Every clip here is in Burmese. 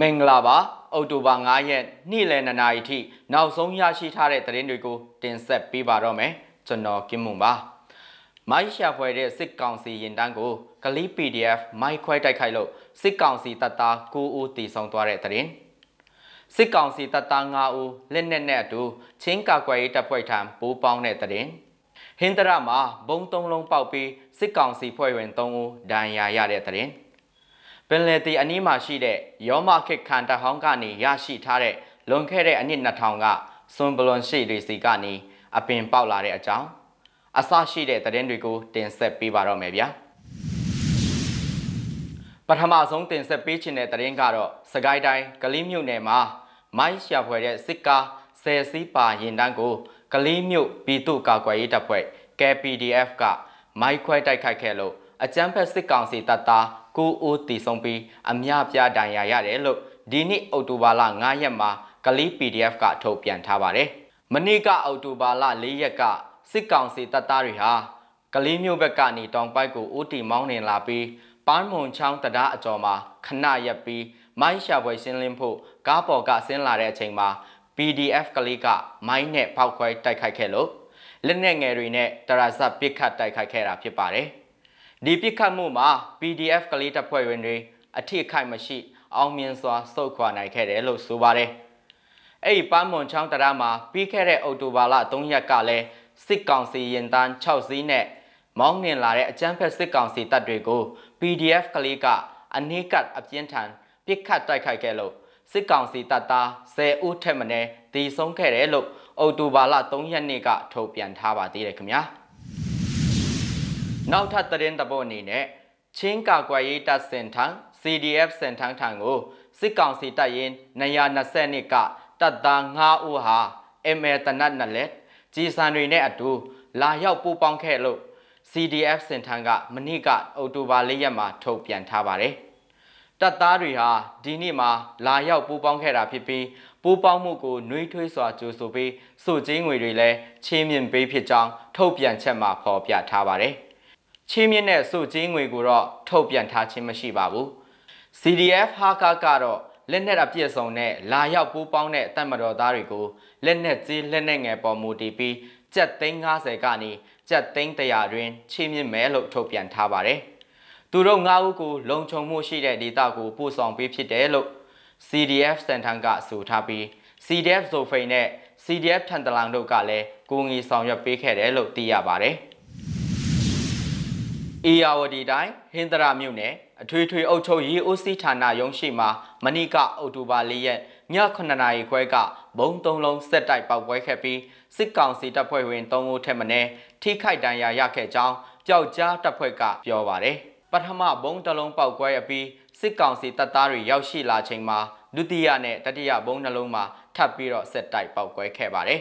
မင်္ဂလာပါအောက်တိုဘာ9ရက်နေ့လယ်2နာရီထိနောက်ဆုံးရရှိထားတဲ့သတင်းတွေကိုတင်ဆက်ပေးပါတော့မယ်ကျွန်တော်ကင်းမွန်ပါမိုင်းရှာဖွယ်တဲ့စစ်ကောင်စီရင်တန်းကိုကလီ PDF မိုက်ခွဲတိုက်ခိုက်လို့စစ်ကောင်စီတပ်သား9ဦးတီဆောင်သွားတဲ့သတင်းစစ်ကောင်စီတပ်သား9ဦးလက်နက်နဲ့အတူချင်းကာကွယ်ရေးတပ်ဖွဲ့ထံပိုးပေါင်းတဲ့သတင်းဟင်္ဒရာမှာဘုံသုံးလုံးပေါက်ပြီးစစ်ကောင်စီဖွဲ့ဝင်3ဦးဒဏ်ရာရတဲ့သတင်း ပင်လယ်တီအနီးမှာရှိတဲ့ယောမခစ်ခန်တဟောင်းကနေရရှိထားတဲ့လွန်ခဲ့တဲ့အနှစ်2000ကစွန်ဘလွန်ရှိတွေစီကနေအပင်ပေါက်လာတဲ့အကြောင်းအစရှိတဲ့သတင်းတွေကိုတင်ဆက်ပေးပါတော့မယ်ဗျာပထမဆုံးတင်ဆက်ပေးခြင်းတဲ့သတင်းကတော့စကိုင်းတိုင်းကလေးမြို့နယ်မှာမိုင်းရှာဖွယ်တဲ့စစ်ကားဆယ်စီးပါရင်တန်းကိုကလေးမြို့ပြည်သူ့ကာကွယ်ရေးတပ်ဖွဲ့ KPDF ကမိုက်ခွဲတိုက်ခိုက်ခဲ့လို့အကြမ်းဖက်စစ်ကောင်စီတပ်သား ကိုအိုးတီဆုံးပြီးအများပြားဒဏ်ရာရတယ်လို့ဒီနေ့အောက်တိုဘာလ9ရက်မှာကလေး PDF ကထုတ်ပြန်ထားပါတယ်။မနေ့ကအောက်တိုဘာလ4ရက်ကစစ်ကောင်စီတပ်သားတွေဟာကလေးမျိုးဘက်ကနေတောင်ပိုက်ကိုအိုးတီမောင်းနေလာပြီးပန်းမွန်ချောင်းတရားအကျော်မှာခဏရက်ပြီးမိုင်းရှာပွဲရှင်းလင်းဖို့ကားပေါ်ကဆင်းလာတဲ့အချိန်မှာ PDF ကလေးကမိုင်းနဲ့ဖောက်ခွဲတိုက်ခိုက်ခဲ့လို့လက်နက်ငယ်တွေနဲ့တရဇတ်ပစ်ခတ်တိုက်ခိုက်ခဲ့တာဖြစ်ပါတယ်။ ဒီပြစ်ခတ်မှုမှာ PDF ကလေးတပ်ဖွဲ့ဝင်တွေအထိခိုက်မရှိ အောင်မြင်စွာစုခွာနိုင်ခဲ့တယ်လို့ဆိုပါတယ်။အဲ့ဒီပန်းမွန်ချောင်းတရားမှာပြီးခဲ့တဲ့အောက်တိုဘာလ3ရက်ကလည်းစစ်ကောင်စီရင်တန်း6စီးနဲ့မောင်းနှင်လာတဲ့အကြမ်းဖက်စစ်ကောင်စီတပ်တွေကို PDF ကလေးကအနည်းကပ်အပြင်းထန်ပြစ်ခတ်တိုက်ခိုက်ခဲ့လို့စစ်ကောင်စီတပ်သား10ဦးထက်မနည်းတည်ဆုံးခဲ့တယ်လို့အောက်တိုဘာလ3ရက်နေ့ကထုတ်ပြန်ထားပါသေးတယ်ခင်ဗျာ။ နောက်ထပ်သတင်းတပုတ်အနေနဲ့ချင်းကာကွယ်ရေးတပ်စင်ထံ CDF စင်ထံထံကိုစစ်ကောင်စီတပ်ရင်း220နှစ်ကတပ်သား9ဦးဟာ ML တနတ်နဲ့လက်ကြီးစံတွေနဲ့အတူလာရောက်ပူးပေါင်းခဲ့လို့ CDF စင်ထံကမနေ့ကအောက်တိုဘာ၄ရက်မှာထုတ်ပြန်ထားပါတယ်။တပ်သားတွေဟာဒီနေ့မှာလာရောက်ပူးပေါင်းခဲ့တာဖြစ်ပြီးပူးပေါင်းမှုကိုနှွေးထွေးစွာကြိုဆိုပြီးစုချင်းငွေတွေလည်းချင်းမြင့်ပေးဖြစ်ကြောင်းထုတ်ပြန်ချက်မှာဖော်ပြထားပါတယ်။ ချင်းမြင့်တဲ့စုချင်းငွေကိုတော့ထုတ်ပြန်ထားခြင်းမရှိပါဘူး CDF ဟာကာကတော့လက်နက်အပြည့်စုံနဲ့လာရောက်ပူးပေါင်းတဲ့တပ်မတော်သားတွေကိုလက်နက်ကြီးလက်နက်ငယ်ပေါ်မူတည်ပြီးကြက်သိန်း90ကနေကြက်သိန်း100တွင်ချင်းမြင့်မယ်လို့ထုတ်ပြန်ထားပါတယ်။သူတို့၅ဦးကိုလုံခြုံမှုရှိတဲ့ဒေသကိုပို့ဆောင်ပေးဖြစ်တယ်လို့ CDF စန်ထန်ကဆိုထားပြီး CDF ဇိုဖိန်နဲ့ CDF ထန်တလန်တို့ကလည်းကိုငီဆောင်ရွက်ပေးခဲ့တယ်လို့သိရပါတယ်။ အေယာဝတီတိုင်းဟင်္ဒရာမြို့နယ်အထွေထွေအုပ်ချုပ်ရေးဦးစီးဌာနရုံးရှိမှာမဏိကအောက်တိုဘာ၄ရက်ည9နာရီခွဲကဘုံသုံးလုံးဆက်တိုက်ပောက်ပွဲခဲ့ပြီးစစ်ကောင်စီတပ်ဖွဲ့ဝင်3ဦးထက်မနည်းထိခိုက်ဒဏ်ရာရခဲ့ကြောင်းပျောက်ကြားတပ်ဖွဲ့ကပြောပါတယ်ပထမဘုံတစ်လုံးပောက်ကွဲအပြီးစစ်ကောင်စီတပ်သားတွေရောက်ရှိလာချိန်မှာဒုတိယနဲ့တတိယဘုံနှလုံးမှာထပ်ပြီးတော့ဆက်တိုက်ပောက်ကွဲခဲ့ပါတယ်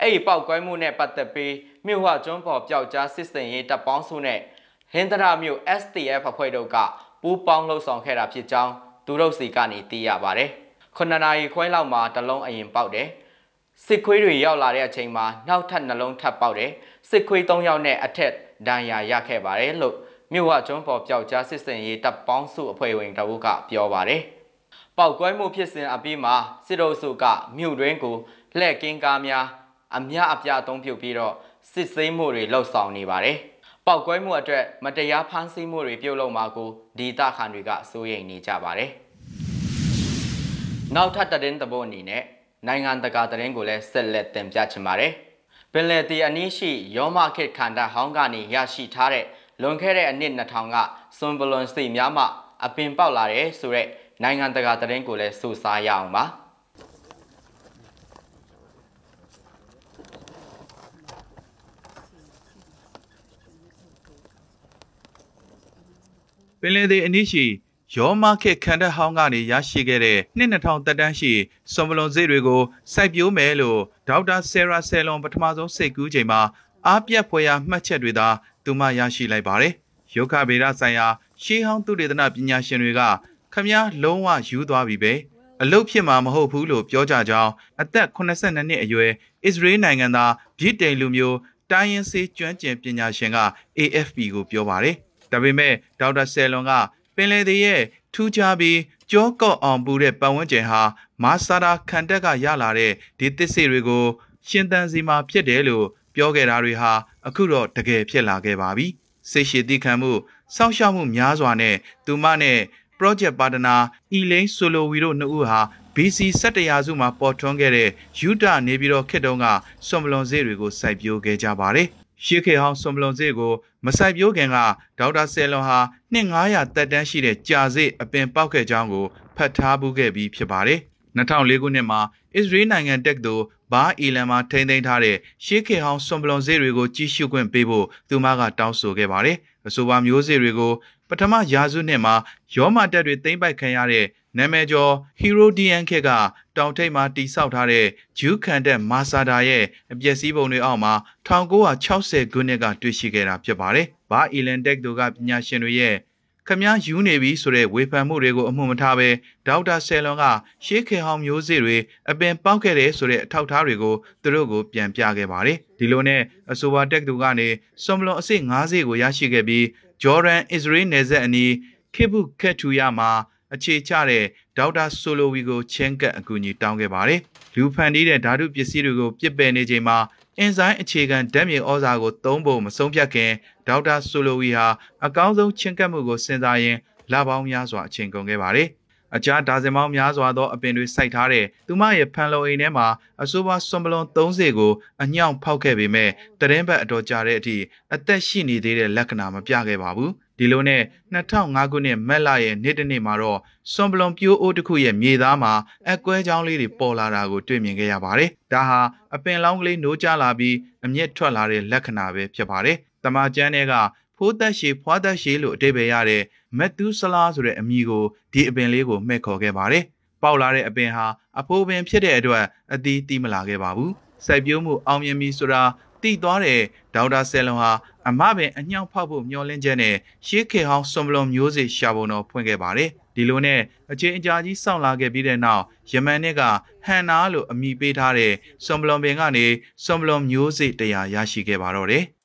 အဲ့ဒီပောက်ကွဲမှုနဲ့ပတ်သက်ပြီးမြို့ဟကျွန်းပေါ်ပျောက်ကြားစစ်စင်ရေးတပ်ပေါင်းစုနဲ့ ဟင်္ဒရာမြို့ STF အဖွဲ့တို့ကပူးပေါင်းလှုပ်ဆောင်ခဲ့တာဖြစ်ကြောင်းသူတို့စီကနေသိရပါတယ်။ခုနှစ်နာရီခွဲလောက်မှာတလုံးအရင်ပေါက်တယ်။စစ်ခွေးတွေရောက်လာတဲ့အချိန်မှာနောက်ထပ်နှလုံးထပ်ပေါက်တယ်။စစ်ခွေး၃ယောက်နဲ့အထက်ဒဏ်ရာရခဲ့ပါတယ်လို့မြို့ဝကျွန်းပေါ်ပျောက်ကြားစစ်စင်ရေးတပ်ပေါင်းစုအဖွဲ့ဝင်တအုပ်ကပြောပါတယ်။ပေါက်ကွဲမှုဖြစ်စဉ်အပြီးမှာစစ်တို့စုကမြို့တွင်းကိုလှည့်ကင်းကားများအများအပြားအုံပြုတ်ပြီးတော့စစ်ဆေးမှုတွေလှုပ်ဆောင်နေပါတယ်။ ပောက်ကွဲမှုအတွက်မတရားဖမ်းဆီးမှုတွေပြုတ်လုံမှာကိုဒေတာခန်တွေကစိုးရိမ်နေကြပါတယ်။နောက်ထပ်သတင်းသဘောအနေနဲ့နိုင်ငံတကာသတင်းကိုလည်းဆက်လက်တင်ပြချင်ပါတယ်။ပင်လယ်တီအနည်းရှိယောမခေတ်ခန္ဓာဟောင်းကနေရရှိထားတဲ့လွန်ခဲ့တဲ့အနှစ်2000ကစွန်ဘလွန်စီများမှအပင်ပေါက်လာတဲ့ဆိုတဲ့နိုင်ငံတကာသတင်းကိုလည်းစုစားရအောင်ပါ။ င်လယ်သည်အနည်းရှိရောမခေခန္ဓာဟောင်းကနေရရှိခဲ့တဲ့နှစ်2000တက်တန်းရှိစွန်ဘလွန်ဈေးတွေကိုစိုက်ပျိုးမယ်လို့ဒေါက်တာဆယ်ရာဆယ်လွန်ပထမဆုံးစိတ်ကူးချိန်မှာအားပြတ်ဖွယ်ရာမှတ်ချက်တွေသာသူမရရှိလိုက်ပါတယ်။ယုခဗေဒဆိုင်ရာရှေးဟောင်းသုတေသနပညာရှင်တွေကခမားလုံးဝယူသွားပြီပဲအလုတ်ဖြစ်မှာမဟုတ်ဘူးလို့ပြောကြကြောင်းအသက်82နှစ်အရွယ်အစ္စရေးနိုင်ငံသားဗြိတိန်လူမျိုးတိုင်းရင်းစေးကျွမ်းကျင်ပညာရှင်က AFP ကိုပြောပါတယ် ဒါပေမဲ့ဒေါက်တာဆယ်လွန်ကပင်လယ်သေးရဲ့ထူးခြားပြီးကြောကော့အောင်ပူတဲ့ပတ်ဝန်းကျင်ဟာမာဆာရာခံတက်ကရလာတဲ့ဒီသစ်စေတွေကိုရှင်သန်စီမှာဖြစ်တယ်လို့ပြောခဲ့တာတွေဟာအခုတော့တကယ်ဖြစ်လာခဲ့ပါပြီစိတ်ရှိသည့်ခံမှုစောင့်ရှောက်မှုများစွာနဲ့သူမနဲ့ project partner အီလိန်ဆိုလိုဝီတို့နှစ်ဦးဟာ BC 17ရာစုမှာပေါ်ထွန်းခဲ့တဲ့ယူတာနေပြီးတော့ခေတ်တုန်းကဆွန်ပလွန်စေးတွေကိုစိုက်ပျိုးခဲ့ကြပါတယ် ရှေးခေတ်ဟောင်းဆွန်ပလွန်စေးကိုမစိုက်ပျိုးခင်ကဒေါက်တာဆယ်လွန်ဟာနှစ်900တက်တန်းရှိတဲ့ကြာစေးအပင်ပေါက်ခဲ့ကြောင်းကိုဖတ်ထားမှုခဲ့ပြီးဖြစ်ပါတယ်2004ခုနှစ်မှာအစ္စရေးနိုင်ငံတက်သို့ဘာအီလန်မှာထိန်းသိမ်းထားတဲ့ရှေးခေတ်ဟောင်းဆွန်ပလွန်စေးတွေကိုကြီးစုခွင့်ပေးဖို့သူမကတောင်းဆိုခဲ့ပါတယ်အဆိုပါမျိုးစေ့တွေကိုပထမရာစုနှစ်မှာရောမတက်တွေသိမ့်ပိုက်ခံရတဲ့နာမည်ကျော် Herodian ခေတ်က တောင်ထိပ်မှာတိစောက်ထားတဲ့ဂျူးခန်တက်မာဆာဒါရဲ့အပျက်စီးပုံတွေအောက်မှာ1960ခုနှစ်ကတွေ့ရှိခဲ့တာဖြစ်ပါတယ်။ဘာအီလန်တက်တို့ကပညာရှင်တွေရဲ့ခမားယူနေပြီဆိုတဲ့ဝေဖန်မှုတွေကိုအမှုမထားဘဲဒေါက်တာဆယ်လွန်ကရှေးခေဟောင်းမျိုးစေ့တွေအပင်ပေါက်ခဲ့တဲ့ဆိုတဲ့အထောက်အထားတွေကိုသူတို့ကိုပြန်ပြခဲ့ပါတယ်ဒီလိုနဲ့အဆိုပါတက်တူကနေဆွမ်ဘလွန်အစိတ်90ကိုရရှိခဲ့ပြီးဂျော်ဒန်အစ္စရေးနယ်စပ်အနီးခေဘုခက်ထူယာမှာအခြေချတဲ့ ဒေါက်တာဆိုလိုဝီကိုချင်းကပ်အကူအညီတောင်းခဲ့ပါတယ်လူဖန်တီးတဲ့ဓာတုပစ္စည်းတွေကိုပြစ်ပယ်နေချိန်မှာအင်ဇိုင်းအခြေခံဓာတ်မြေဩဇာကိုသုံးဖို့မဆုံးဖြတ်ခင်ဒေါက်တာဆိုလိုဝီဟာအကောင်းဆုံးချင်းကပ်မှုကိုစဉ်းစားရင်းလပေါင်းများစွာအချိန်ကုန်ခဲ့ပါတယ်။အခြားဒါဇင်ပေါင်းများစွာသောအပင်တွေစိုက်ထားတဲ့သူမရဲ့ဖန်လုံအိမ်ထဲမှာအဆိုပါဆွန်ပလွန်30ကိုအညောင်ဖောက်ခဲ့ပေမဲ့တရင်ဘက်အတော်ကြာတဲ့အထိအသက်ရှိနေသေးတဲ့လက္ခဏာမပြခဲ့ပါဘူး။ ဒီလိုနဲ့2005ခုနှစ်မက်လရဲ့နေ့တစ်နေ့မှာတော့ဆွန်ပလွန်ပြိုးအိုးတစ်ခုရဲ့မြေသားမှာအကွဲချောင်းလေးတွေပေါ်လာတာကိုတွေ့မြင်ခဲ့ရပါတယ်။ဒါဟာအပင်လောင်းကလေးနိုးကျလာပြီးအမျက်ထွက်လာတဲ့လက္ခဏာပဲဖြစ်ပါတယ်။တမန်ကျန်းတွေကဖိုးသက်ရှည်ဖွားသက်ရှည်လို့အတိပယ်ရတဲ့မက်သူဆလာဆိုတဲ့အမည်ကိုဒီအပင်လေးကိုမှဲ့ခေါ်ခဲ့ပါတယ်။ပေါက်လာတဲ့အပင်ဟာအဖိုးပင်ဖြစ်တဲ့အတွက်အသီးတီးမလာခဲ့ပါဘူး။စိုက်ပျိုးမှုအောင်မြင်ပြီဆိုတာ တည်သွားတဲ့ဒေါက်တာဆယ်လွန်ဟာအမပင်အညှောက်ဖောက်ဖို့မျှော်လင့်ချက်နဲ့ရှေးခေဟောင်းဆွန်ဘလွန်မျိုးစေ့ရှာပုံတော်ဖွင့်ခဲ့ပါတယ်။ဒီလိုနဲ့အချင်းအကြာကြီးစောင့်လာခဲ့ပြီးတဲ့နောက်ယမန်နှစ်ကဟန်နာလို့အမည်ပေးထားတဲ့ဆွန်ဘလွန်ပင်ကနေဆွန်ဘလွန်မျိုးစေ့တရားရရှိခဲ့ပါတော့တယ်။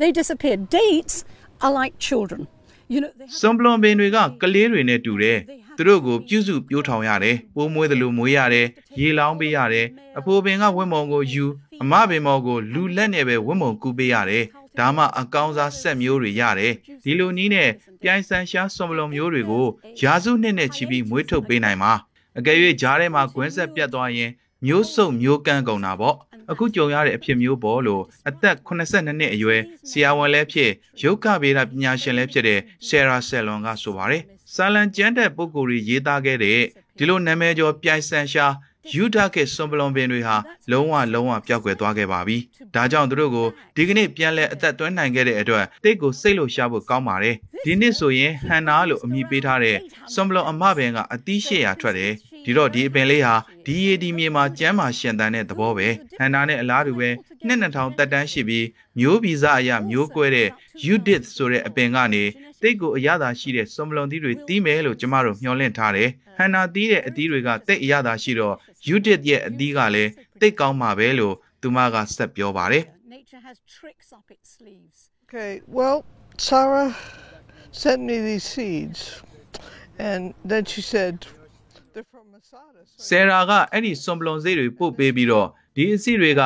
They disappeared. Dates are like children. You know, they have စွန်ပလွန်ပင်တွေကကလေးတွေနဲ့တူတယ် သူတို့ကိုပြုစုပြိုးထောင်ရတယ်ပိုးမွေးတယ်လို့မွေးရတယ်ရေလောင်းပေးရတယ်အဖိုးပင်ကဝတ်မုံကိုယူအမပင်မော်ကိုလူလက်နဲ့ပဲဝတ်မုံကူးပေးရတယ်ဒါမှအကောင်းစားဆက်မျိုးတွေရတယ်ဒီလိုနည်းနဲ့ပြိုင်ဆန်ရှားစွန်ပလွန်မျိုးတွေကိုယာစုနှစ်နဲ့ချီပြီးမွေးထုတ်ပေးနိုင်မှာ အကယ်၍ဂျားထဲမှာကွင်းဆက်ပြတ်သွားရင်မျိုးစုံမျိုးကန်းကုန်တာပေါ့အခုကြုံရတဲ့အဖြစ်မျိုးပေါ်လို့အသက်82နှစ်အရွယ်ဆရာဝန်လည်းဖြစ်ရုပ်ကဗေဒပညာရှင်လည်းဖြစ်တဲ့ဆယ်ရာဆယ်လွန်ကဆိုပါတယ်။ဆာလန်ကျန်းတဲ့ပုဂ္ဂိုလ်ကြီးရေးသားခဲ့တဲ့ဒီလိုနာမည်ကျော်ပြိုင်ဆန်ရှာ ယူဒကဆွန်ပလွန်ပင်တွေဟာလုံးဝလုံးဝပျောက်ကွယ်သွားခဲ့ပါပြီ။ဒါကြောင့်သူတို့ကိုဒီကနေ့ပြန်လဲအသက်သွင်းနိုင်ခဲ့တဲ့အတွက်တိတ်ကိုစိတ်လို့ရှာဖို့ကောင်းပါတယ်။ဒီနှစ်ဆိုရင်ဟန်နာလို့အမည်ပေးထားတဲ့ဆွန်ပလွန်အမပင်ကအသီး800ထွက်တယ်။ဒီတော့ဒီအပင်လေးဟာဒီရည်ဒီမြေမှာကျမ်းမာရှင်သန်တဲ့သဘောပဲဟန်နာနဲ့အလားတူပဲနှစ်2000တက်တန်းရှိပြီးမျိုးဗီဇအရမျိုးကွဲတဲ့ Judith ဆိုတဲ့အပင်ကနေ တိတ်ကိုအရသာရှိတဲ့စွန်ပလွန်သီးတွေတီးမယ်လို့ကျမတို့မျှော်လင့်ထားတယ်ဟန်နာတီးတဲ့အသီးတွေကတိတ်အရသာရှိတော့ Judith ရဲ့အသီးကလည်းတိတ်ကောင်းမှာပဲလို့သူမကဆက်ပြောပါတယ် nature has tricks up its sleeves. Okay, well, Sarah sent me these seeds, and then she said, they're from Masada. So ဆယ်ရာကအဲ့ဒီစွန်ပလွန်စေးတွေပို့ပေးပြီးတော့ဒီအစီတွေက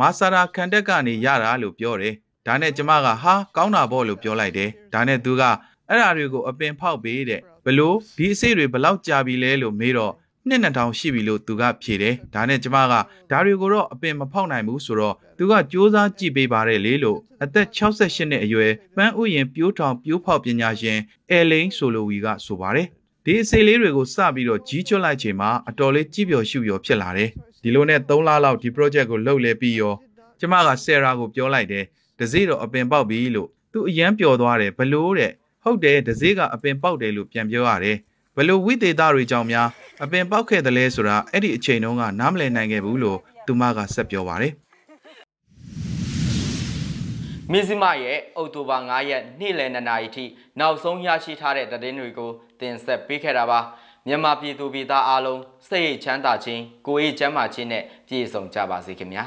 မာဆာရာခန်တက်ကနေရတာလို့ပြောတယ် ဒါနဲ့ကျမကဟာကောင်းတာပေါ့လို့ပြောလိုက်တယ်ဒါနဲ့သူကအဲ့ဓာတွေကိုအပင်ဖောက်ပေးတဲ့ဘလို့ဒီအစီတွေဘလောက်ကြာပြီလဲလို့မေးတော့နှစ်နှစ်ထောင်ရှိပြီလို့သူကဖြေတယ်ဒါနဲ့ကျမကဒါတွေကိုတော့အပင်မဖောက်နိုင်ဘူးဆိုတော့သူကစူးစမ်းကြည့်ပေးပါတယ်လေလို့အသက်68နှစ်အရွယ်ပန်းဥယျင်ပြိုးထောင်ပြိုးဖောက်ပညာရှင်အဲလိန်ဆိုလိုဝီကဆိုပါတယ်ဒီအစိလေးတွေကိုစပြီးတော့ကြီးကျွတ်လိုက်ချိန်မှာအတော်လေးကြည်ပျော်ရှုပျော်ဖြစ်လာတယ်ဒီလိုနဲ့3လလောက်ဒီ project ကိုလုပ်လဲပြီးရောကျမကဆယ်ရာကိုပြောလိုက်တယ် ဒဇေးတော့အပင်ပေါက်ပြီလို့သူအရန်ပျော်သွားတယ်ဘလို့တဲ့ဟုတ်တယ်ဒဇေးကအပင်ပေါက်တယ်လို့ပြန်ပြောရတယ်ဘလို့ဝိသေသတွေကြောင့်များအပင်ပေါက်ခဲ့တယ်လဲဆိုတာအဲ့ဒီအချိန်တုန်းကနားမလည်နိုင်ခဲ့ဘူးလို့သူမကဆက်ပြောပါတယ်မင်းစမရဲ့အောက်တိုဘာ9ရက်နေ့လယ်2နာရီထိနောက်ဆုံးရရှိထားတဲ့သတင်းတွေကိုတင်ဆက်ပေးခဲ့တာပါမြန်မာပြည်သူပြည်သားအားလုံးစိတ်ရိတ်ချမ်းသာခြင်းကိုယ်ရေးချမ်းသာခြင်းနဲ့ပြည့်စုံကြပါစေခင်ဗျာ